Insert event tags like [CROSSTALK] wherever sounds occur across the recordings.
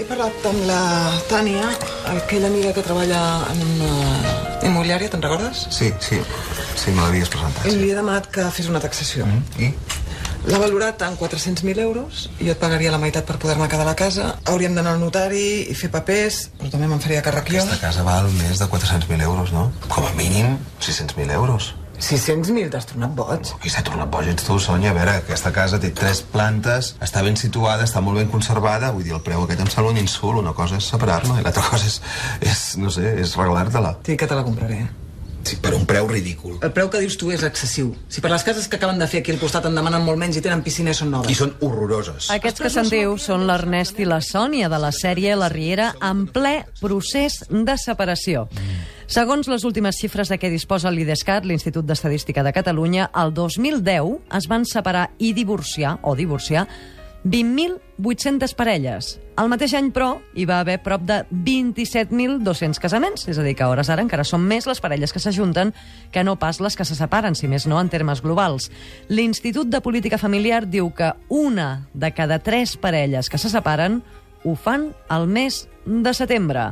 He parlat amb la Tània, aquella amiga que treballa en una immobiliària, te'n recordes? Sí, sí. Sí, me l'havies presentat. I Sí. li he demanat que fes una taxació. Mm, I? L'ha valorat en 400.000 euros i jo et pagaria la meitat per poder-me quedar a la casa. Hauríem d'anar al notari i fer papers, però també me'n faria càrrec jo. Aquesta casa val més de 400.000 euros, no? Com a mínim 600.000 euros. 600.000, t'has tornat boig. Qui s'ha tornat boig ets tu, Sònia? A veure, aquesta casa té tres plantes, està ben situada, està molt ben conservada, vull dir, el preu aquest em sembla un insult. Una cosa és separar-me i l'altra cosa és, és, no sé, és regalar-te-la. Sí, que te la compraré. Sí, per un preu ridícul. El preu que dius tu és excessiu. Si per les cases que acaben de fer aquí al costat en demanen molt menys i tenen piscina i són noves. I són horroroses. Aquests que sentiu són l'Ernest i la Sònia de la sèrie La Riera en ple procés de separació. Segons les últimes xifres de què disposa l'IDESCAT, l'Institut d'Estadística de Catalunya, el 2010 es van separar i divorciar, o divorciar, 20.800 parelles. El mateix any, però, hi va haver prop de 27.200 casaments, és a dir, que a hores ara encara són més les parelles que s'ajunten que no pas les que se separen, si més no en termes globals. L'Institut de Política Familiar diu que una de cada tres parelles que se separen ho fan al mes de setembre.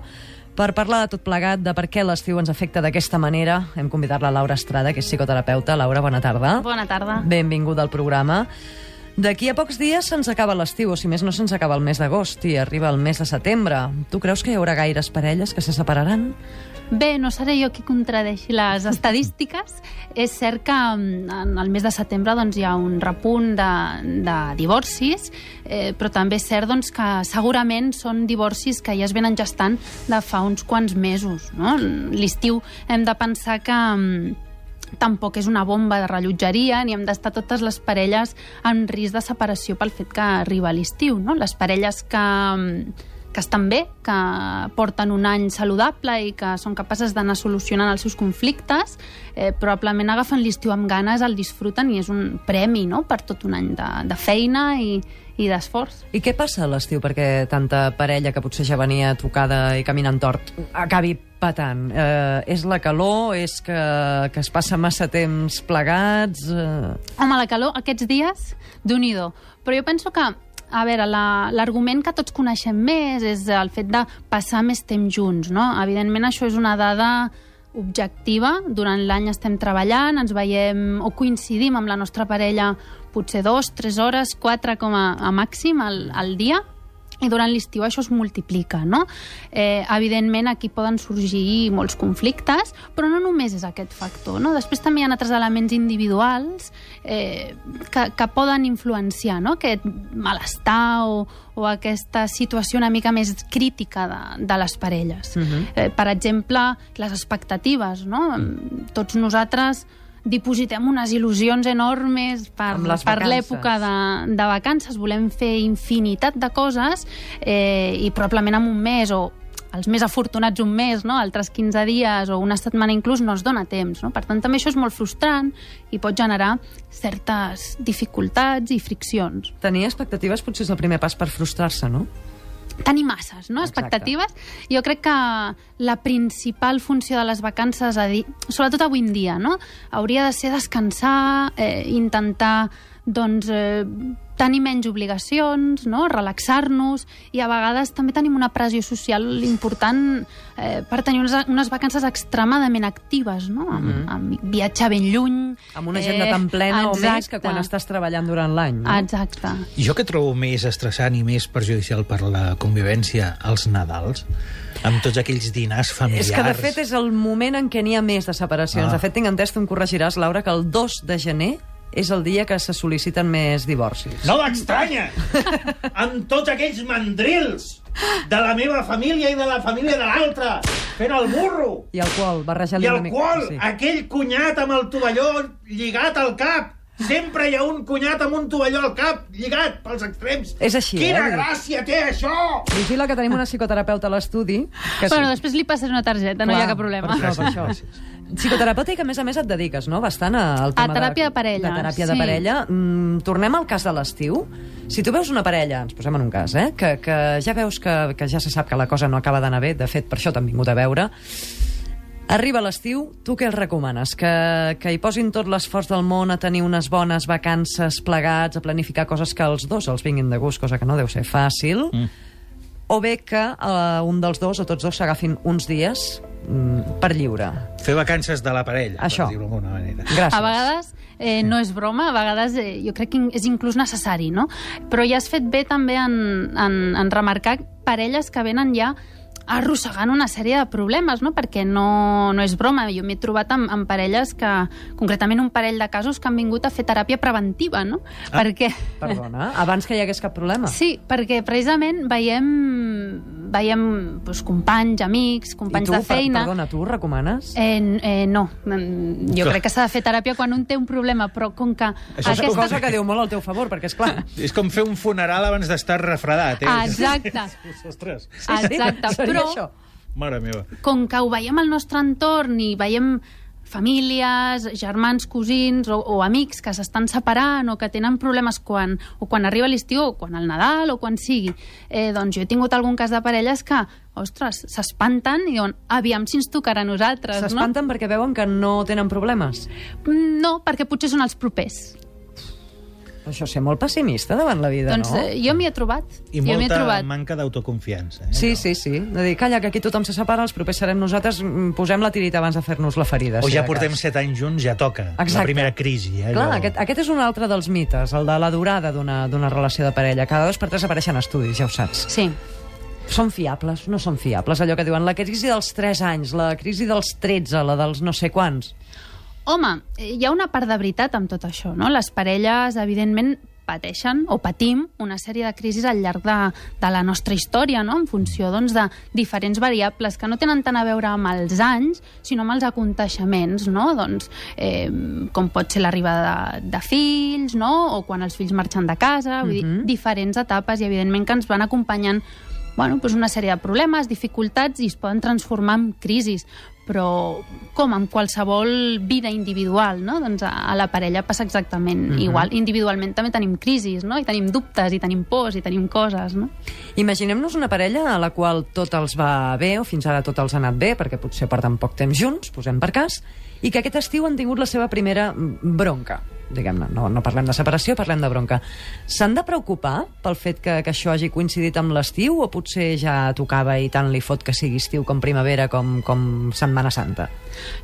Per parlar de tot plegat, de per què l'estiu ens afecta d'aquesta manera, hem convidat la Laura Estrada, que és psicoterapeuta. Laura, bona tarda. Bona tarda. Benvinguda al programa. D'aquí a pocs dies se'ns acaba l'estiu, o si més no se'ns acaba el mes d'agost i arriba el mes de setembre. Tu creus que hi haurà gaires parelles que se separaran? Bé, no seré jo qui contradeixi les estadístiques. [LAUGHS] És cert que mm, en el mes de setembre doncs, hi ha un repunt de, de divorcis, eh, però també és cert doncs, que segurament són divorcis que ja es venen gestant de fa uns quants mesos. No? L'estiu hem de pensar que mm, tampoc és una bomba de rellotgeria ni hem d'estar totes les parelles en risc de separació pel fet que arriba l'estiu. No? Les parelles que, que estan bé, que porten un any saludable i que són capaces d'anar solucionant els seus conflictes, eh, probablement agafen l'estiu amb ganes, el disfruten i és un premi no? per tot un any de, de feina i, i d'esforç. I què passa a l'estiu perquè tanta parella que potser ja venia tocada i caminant tort acabi patant? Eh, és la calor? És que, que es passa massa temps plegats? Eh... Home, la calor aquests dies, déu nhi Però jo penso que a veure, l'argument la, que tots coneixem més és el fet de passar més temps junts, no? Evidentment això és una dada objectiva, durant l'any estem treballant, ens veiem o coincidim amb la nostra parella potser dos, tres hores, quatre com a, a màxim al, al dia, i durant l'estiu això es multiplica, no? Eh, evidentment, aquí poden sorgir molts conflictes, però no només és aquest factor, no? Després també hi ha altres elements individuals eh, que, que poden influenciar, no? Aquest malestar o, o aquesta situació una mica més crítica de, de les parelles. Uh -huh. eh, per exemple, les expectatives, no? Tots nosaltres dipositem unes il·lusions enormes per, per l'època de, de vacances. Volem fer infinitat de coses eh, i probablement en un mes o els més afortunats un mes, no? altres 15 dies o una setmana inclús no es dona temps. No? Per tant, també això és molt frustrant i pot generar certes dificultats i friccions. Tenir expectatives potser és el primer pas per frustrar-se, no? Tenir masses, no? Exacte. expectatives. Jo crec que la principal funció de les vacances, a dir, sobretot avui en dia, no? hauria de ser descansar, eh, intentar doncs, eh, tenir menys obligacions, no? relaxar-nos, i a vegades també tenim una pressió social important eh, per tenir unes, unes vacances extremadament actives, no? amb, Mhm. amb viatjar ben lluny... Amb una agenda tan plena o més que Eh, exacte. quan estàs treballant durant l'any, no? Exacte. I jo que trobo més estressant i més perjudicial per la convivència als Nadals, amb tots aquells dinars familiars... És que, de fet, és el moment en què n'hi ha més de separacions. Ah. De fet, tinc entès, tu em corregiràs, Laura, que el 2 de gener és el dia que se sol·liciten més divorcis. No m'estranya! [LAUGHS] amb tots aquells mandrils de la meva família i de la família de l'altra, fent el burro. I alcohol, barrejar-li I una el mica. qual, Sí. aquell cunyat amb el tovalló lligat al cap. Sempre hi ha un cunyat amb un tovalló al cap lligat pels extrems. És així, Quina eh? gràcia té això! Vigila que tenim una psicoterapeuta a l'estudi. Que Bueno, després li passes una targeta, no hi ha cap problema. Per això, per això. Psicoterapeuta i que, a més a més, et dediques, no?, bastant al tema teràpia de parella, De teràpia sí. de parella. Mm, tornem al cas de l'estiu. Si tu veus una parella, ens posem en un cas, eh?, que, que ja veus que, que ja se sap que la cosa no acaba d'anar bé, de fet, per això t'han vingut a veure, Arriba l'estiu, tu què els recomanes? Que, que hi posin tot l'esforç del món a tenir unes bones vacances plegats, a planificar coses que als dos els vinguin de gust, cosa que no deu ser fàcil, mm. o bé que eh, un dels dos o tots dos s'agafin uns dies mm, per lliure. Fer vacances de la parella, Això. per dir-ho d'alguna manera. Gràcies. A vegades eh, no és broma, a vegades eh, jo crec que és inclús necessari, no? Però ja has fet bé també en, en, en remarcar parelles que venen ja arrossegant una sèrie de problemes, no? perquè no, no és broma. Jo m'he trobat amb, amb parelles que, concretament un parell de casos que han vingut a fer teràpia preventiva, no? Ah. Perquè... Perdona, abans que hi hagués cap problema. Sí, perquè precisament veiem, veiem doncs, companys, amics, I companys tu, de feina... Per, perdona, tu ho recomanes? Eh, eh, no, Mm, jo Clar. crec que s'ha de fer teràpia quan un té un problema, però com que Això és Aquesta... cosa que diu molt al teu favor, perquè, és clar, [LAUGHS] És com fer un funeral abans d'estar refredat, eh? Exacte. [LAUGHS] Ostres, Exacte, però això. mare meva. com que ho veiem al nostre entorn i veiem famílies, germans, cosins o, o amics que s'estan separant o que tenen problemes quan, o quan arriba l'estiu o quan el Nadal o quan sigui, eh, doncs jo he tingut algun cas de parelles que, ostres, s'espanten i diuen, aviam si ens tocarà a nosaltres, no? S'espanten perquè veuen que no tenen problemes. Mm, No, perquè potser són els propers. Això ser molt pessimista davant la vida, doncs no? eh, jo m'hi he trobat. I jo molta trobat. manca d'autoconfiança. Eh? Sí, sí, sí. De dir, calla, que aquí tothom se separa, els propers serem nosaltres, mm, posem la tirita abans de fer-nos la ferida. O si ja de portem cas. set anys junts, ja toca. Exacte. La primera crisi. Eh, Clar, allò. aquest, aquest és un altre dels mites, el de la durada d'una d'una relació de parella. Cada dos per tres apareixen estudis, ja ho saps. Sí. Són fiables? No són fiables, allò que diuen la crisi dels 3 anys, la crisi dels 13, la dels no sé quants. Home, hi ha una part de veritat amb tot això, no? Les parelles, evidentment, pateixen o patim una sèrie de crisis al llarg de, de la nostra història, no? en funció doncs, de diferents variables que no tenen tant a veure amb els anys, sinó amb els aconteixements, no? doncs, eh, com pot ser l'arribada de, de fills, no? o quan els fills marxen de casa, vull dir, diferents etapes i evidentment que ens van acompanyant bueno, doncs una sèrie de problemes, dificultats i es poden transformar en crisis però com amb qualsevol vida individual, no? Doncs a, a la parella passa exactament mm -hmm. igual. Individualment també tenim crisis, no? I tenim dubtes, i tenim pors, i tenim coses, no? Imaginem-nos una parella a la qual tot els va bé, o fins ara tot els ha anat bé, perquè potser porten poc temps junts, posem per cas, i que aquest estiu han tingut la seva primera mm, bronca diguem-ne, no, no parlem de separació, parlem de bronca. S'han de preocupar pel fet que, que això hagi coincidit amb l'estiu o potser ja tocava i tant li fot que sigui estiu com primavera com, com Setmana Santa?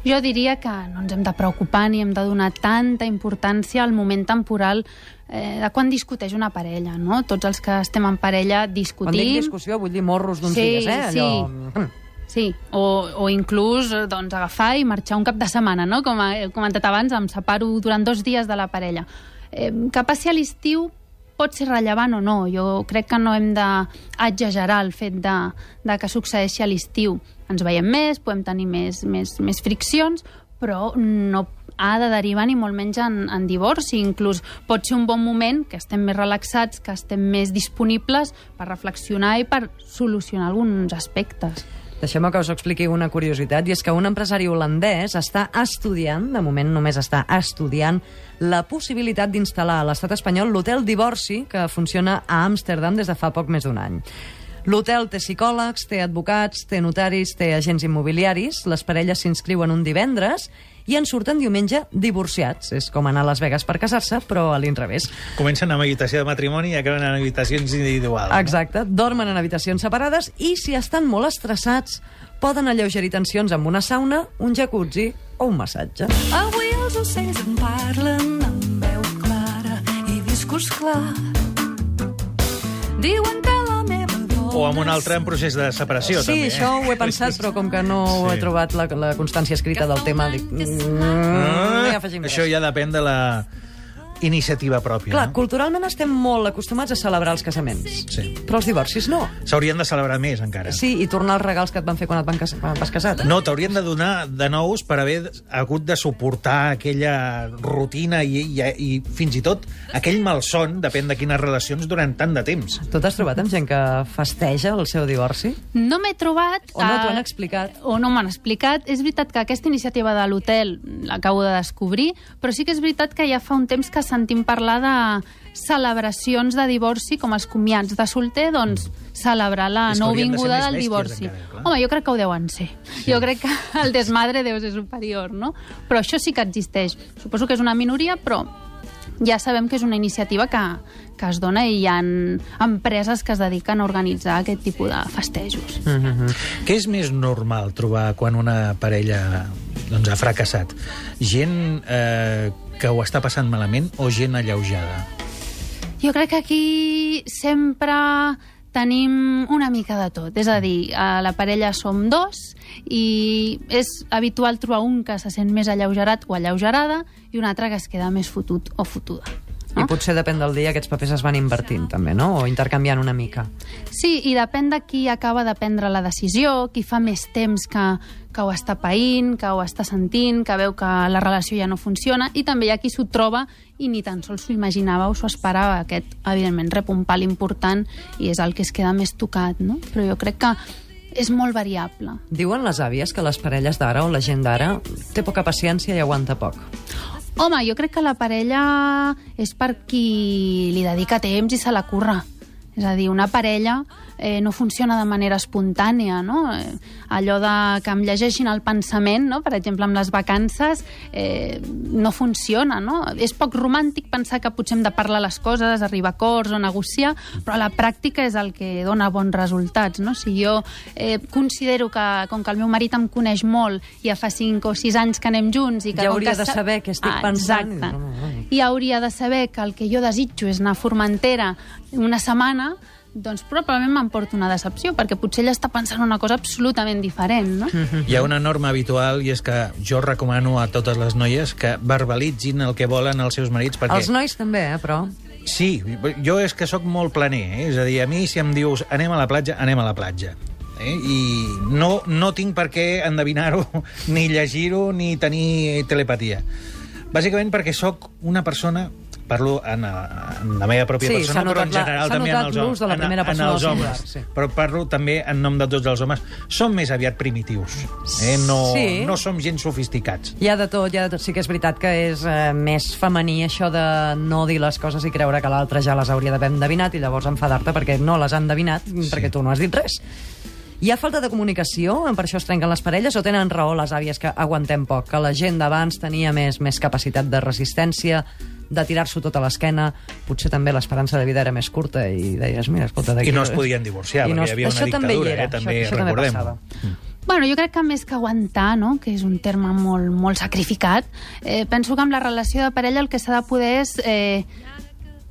Jo diria que no ens hem de preocupar ni hem de donar tanta importància al moment temporal eh, de quan discuteix una parella, no? Tots els que estem en parella discutim... Quan dic discussió vull dir morros d'uns Sí, dies, eh? Allò... sí. Mm. Sí, o, o inclús eh, doncs, agafar i marxar un cap de setmana, no? Com he comentat abans, em separo durant dos dies de la parella. Eh, que passi a l'estiu pot ser rellevant o no. Jo crec que no hem d'exagerar el fet de, de que succeeixi a l'estiu. Ens veiem més, podem tenir més, més, més friccions, però no ha de derivar ni molt menys en, en divorci. Inclús pot ser un bon moment que estem més relaxats, que estem més disponibles per reflexionar i per solucionar alguns aspectes. Deixeu-me que us expliqui una curiositat, i és que un empresari holandès està estudiant, de moment només està estudiant, la possibilitat d'instal·lar a l'estat espanyol l'hotel Divorci, que funciona a Amsterdam des de fa poc més d'un any. L'hotel té psicòlegs, té advocats, té notaris, té agents immobiliaris, les parelles s'inscriuen un divendres i en surten diumenge divorciats. És com anar a Las Vegas per casar-se, però a l'inrevés. Comencen amb habitació de matrimoni i acaben en habitacions individuals. no? Exacte, dormen en habitacions separades i, si estan molt estressats, poden alleugerir tensions amb una sauna, un jacuzzi o un massatge. Avui els ocells em parlen amb veu clara i discurs clar. Diuen O amb un altre en procés de separació, sí, també. això ho he pensat, però com que no sí. he Sí. trobat la, la constància escrita del tema, dic... Mm, Ah, no hi afegim això res. ja depèn de la iniciativa pròpia. Clar, no? culturalment estem molt acostumats a celebrar els casaments, Sí. però els divorcis no. S'haurien de celebrar més, encara. Sí, i tornar els regals que et van fer quan et, van cas quan et vas casar. No, t'haurien de donar de nous per haver hagut de suportar aquella rutina i, i, i fins i tot aquell malson, depèn de quines relacions, durant tant de temps. Tu t'has trobat amb gent que festeja el seu divorci? No m'he trobat... O no t'ho han explicat? O no m'han explicat. És veritat que aquesta iniciativa de l'hotel l'acabo de descobrir, però sí que és veritat que ja fa un temps que sentim parlar de celebracions de divorci, com els comiats de solter, doncs celebrar la de nouvinguda més del divorci. encara, clar. Home, jo crec que ho deuen ser. Sí. Jo crec que el desmadre deu ser superior, no? Però això sí que existeix. Suposo que és una minoria, però ja sabem que és una iniciativa que, que es dona i hi ha empreses que es dediquen a organitzar aquest tipus de festejos. Mm -hmm. Què és més normal trobar quan una parella doncs, ha fracassat? Gent eh, que ho està passant malament o gent alleujada? Jo crec que aquí sempre tenim una mica de tot. És a dir, a la parella som dos i és habitual trobar un que se sent més alleugerat o alleugerada i un altre que es queda més fotut o fotuda. I potser depèn del dia aquests papers es van invertint també, no? O intercanviant una mica. Sí, i depèn de qui acaba de prendre la decisió, qui fa més temps que, que ho està païnt, que ho està sentint, que veu que la relació ja no funciona, i també hi ha qui s'ho troba i ni tan sols s'ho imaginava o s'ho esperava. Aquest, evidentment, rep un pal important i és el que es queda més tocat, no? Però jo crec que és molt variable. Diuen les àvies que les parelles d'ara o la gent d'ara té poca paciència i aguanta poc. Home, jo crec que la parella és per qui li dedica temps i se la curra. És a dir, una parella eh, no funciona de manera espontània, no? Eh, allò de que em llegeixin el pensament, no? per exemple, amb les vacances, eh, no funciona, no? És poc romàntic pensar que potser hem de parlar les coses, arribar a acords o negociar, però la pràctica és el que dona bons resultats, no? Si jo eh, considero que, com que el meu marit em coneix molt, ja fa 5 o 6 anys que anem junts... I que Ja hauria que de sa- saber què estic ah, pensant. Exacte. I hauria de saber que el que jo desitjo és anar a Formentera una setmana, doncs probablement m'emporto una decepció, perquè potser ella està pensant una cosa absolutament diferent, no? Hi ha una norma habitual i és que jo recomano a totes les noies que verbalitzin el que volen els seus marits perquè... Els nois també, eh, però... Sí, jo és que sóc molt planer, eh? és a dir, a mi si em dius anem a la platja, anem a la platja. Eh? I no, no tinc per què endevinar-ho, [LAUGHS] ni llegir-ho, ni tenir telepatia. Bàsicament perquè sóc una persona parlo en, en la meva pròpia Sí, persona, però en la- general s'ha també en els homes. de la en- en els homes. sí. Però parlo també en nom de tots els homes. Som més aviat primitius. Eh? No, Sí. no som gens sofisticats. Hi ha de tot, hi ha de tot. Sí que és veritat que és eh, més femení això de no dir les coses i creure que l'altre ja les hauria d'haver endevinat i llavors enfadar-te perquè no les ha endevinat, sí. perquè tu no has dit res. Hi ha falta de comunicació? Per això es trenquen les parelles? O tenen raó les àvies que aguantem poc? Que la gent d'abans tenia més, més capacitat de resistència, de tirar-s'ho tot a l'esquena? Potser també l'esperança de vida era més curta i deies, mira, escolta... I no es podien divorciar, I perquè es- hi havia una també dictadura, era, eh, també això, això també recordem. passava. Bueno, jo crec que més que aguantar, no? que és un terme molt, molt sacrificat, eh, penso que amb la relació de parella el que s'ha de poder és eh,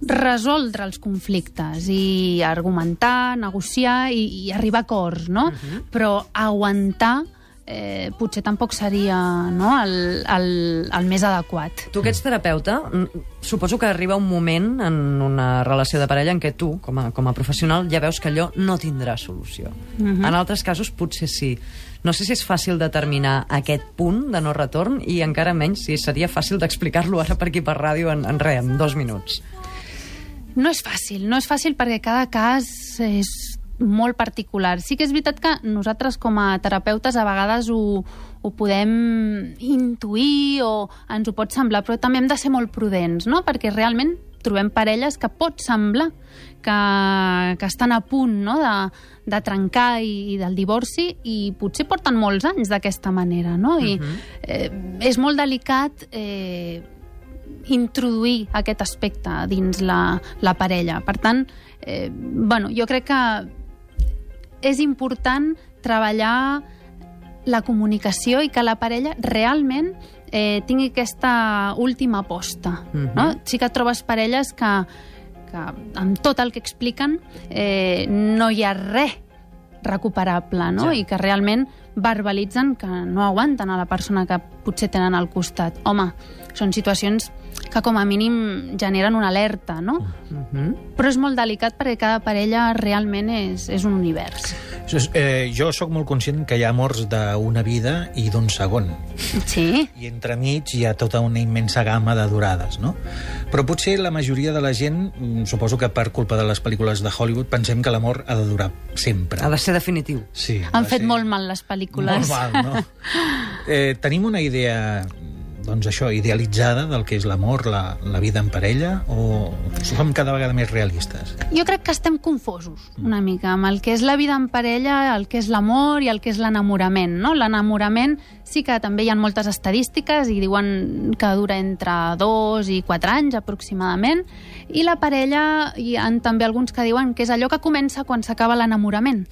resoldre els conflictes i argumentar, negociar i, i arribar a acords, no? Però aguantar eh, potser tampoc seria no? el, el, el més adequat. Tu que ets terapeuta, mm, suposo que arriba un moment en una relació de parella en què tu, com a, com a professional, ja veus que allò no tindrà solució. En altres casos potser sí. No sé si és fàcil determinar aquest punt de no retorn i encara menys si seria fàcil d'explicar-lo ara per aquí per ràdio en, en res, en dos minuts. No és fàcil, no és fàcil perquè cada cas és molt particular. Sí que és veritat que nosaltres com a terapeutes a vegades ho, ho podem intuir o ens ho pot semblar, però també hem de ser molt prudents, no? Perquè realment trobem parelles que pot semblar que, que estan a punt no? de, de trencar i, i del divorci i potser porten molts anys d'aquesta manera, no? I eh, és molt delicat eh, introduir aquest aspecte dins la, la parella. Per tant, eh, bueno, jo crec que és important treballar la comunicació i que la parella realment eh, tingui aquesta última aposta. Mhm. no? Sí que trobes parelles que, que amb tot el que expliquen eh, no hi ha res recuperable, no? Ja. I que realment verbalitzen que no aguanten a la persona que potser tenen al costat. Home, són situacions que com a mínim generen una alerta, no? Mhm. Però és molt delicat perquè cada parella realment és, és un univers. Eh, jo sóc molt conscient que hi ha amors d'una vida i d'un segon. Sí, I entremig hi ha tota una immensa gamma de durades, no? Però potser la majoria de la gent, mm, suposo que per culpa de les pel·lícules de Hollywood, pensem que l'amor ha de durar sempre. Ha de ser definitiu. Sí, han fet ser molt mal les pel·lícules. Molt mal, no? [LAUGHS] Eh, tenim una idea doncs això, idealitzada del que és l'amor, la, la vida en parella, o som cada vegada més realistes? Jo crec que estem confosos una mica amb el que és la vida en parella, el que és l'amor i el que és l'enamorament. No? L'enamorament sí que també hi ha moltes estadístiques i diuen que dura entre dos i quatre anys aproximadament i la parella hi ha també alguns que diuen que és allò que comença quan s'acaba l'enamorament,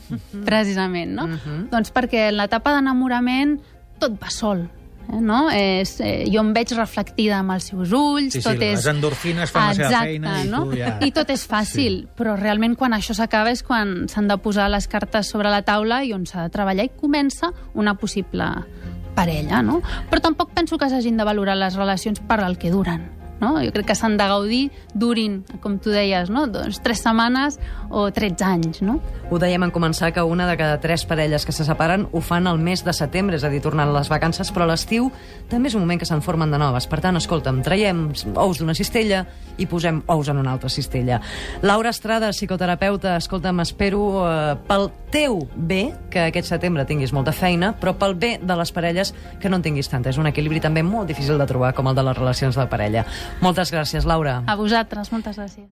precisament. No? Doncs perquè en l'etapa d'enamorament tot va sol, no? És, eh, jo em veig reflectida amb els seus ulls, Sí, sí, tot les és... endorfines fan la seva Exacte, feina i no? tu ja- I tot és fàcil, sí. però realment quan això s'acaba és quan s'han de posar les cartes sobre la taula i on s'ha de treballar i comença una possible parella, no? Però tampoc penso que s'hagin de valorar les relacions per al que duren. No? Jo crec que s'han de gaudir, durin, com tu deies, no? doncs, tres setmanes o 13 anys. No? Ho dèiem en començar que una de cada tres parelles que se separen ho fan al mes de setembre, és a dir, tornant les vacances, però l'estiu també és un moment que se'n formen de noves. Per tant, escolta'm, traiem ous d'una cistella i posem ous en una altra cistella. Laura Estrada, psicoterapeuta, escolta'm, espero eh, pel teu bé que aquest setembre tinguis molta feina, però pel bé de les parelles que no en tinguis tanta. És un equilibri també molt difícil de trobar, com el de les relacions de parella. Moltes gràcies, Laura. A vosaltres, moltes gràcies.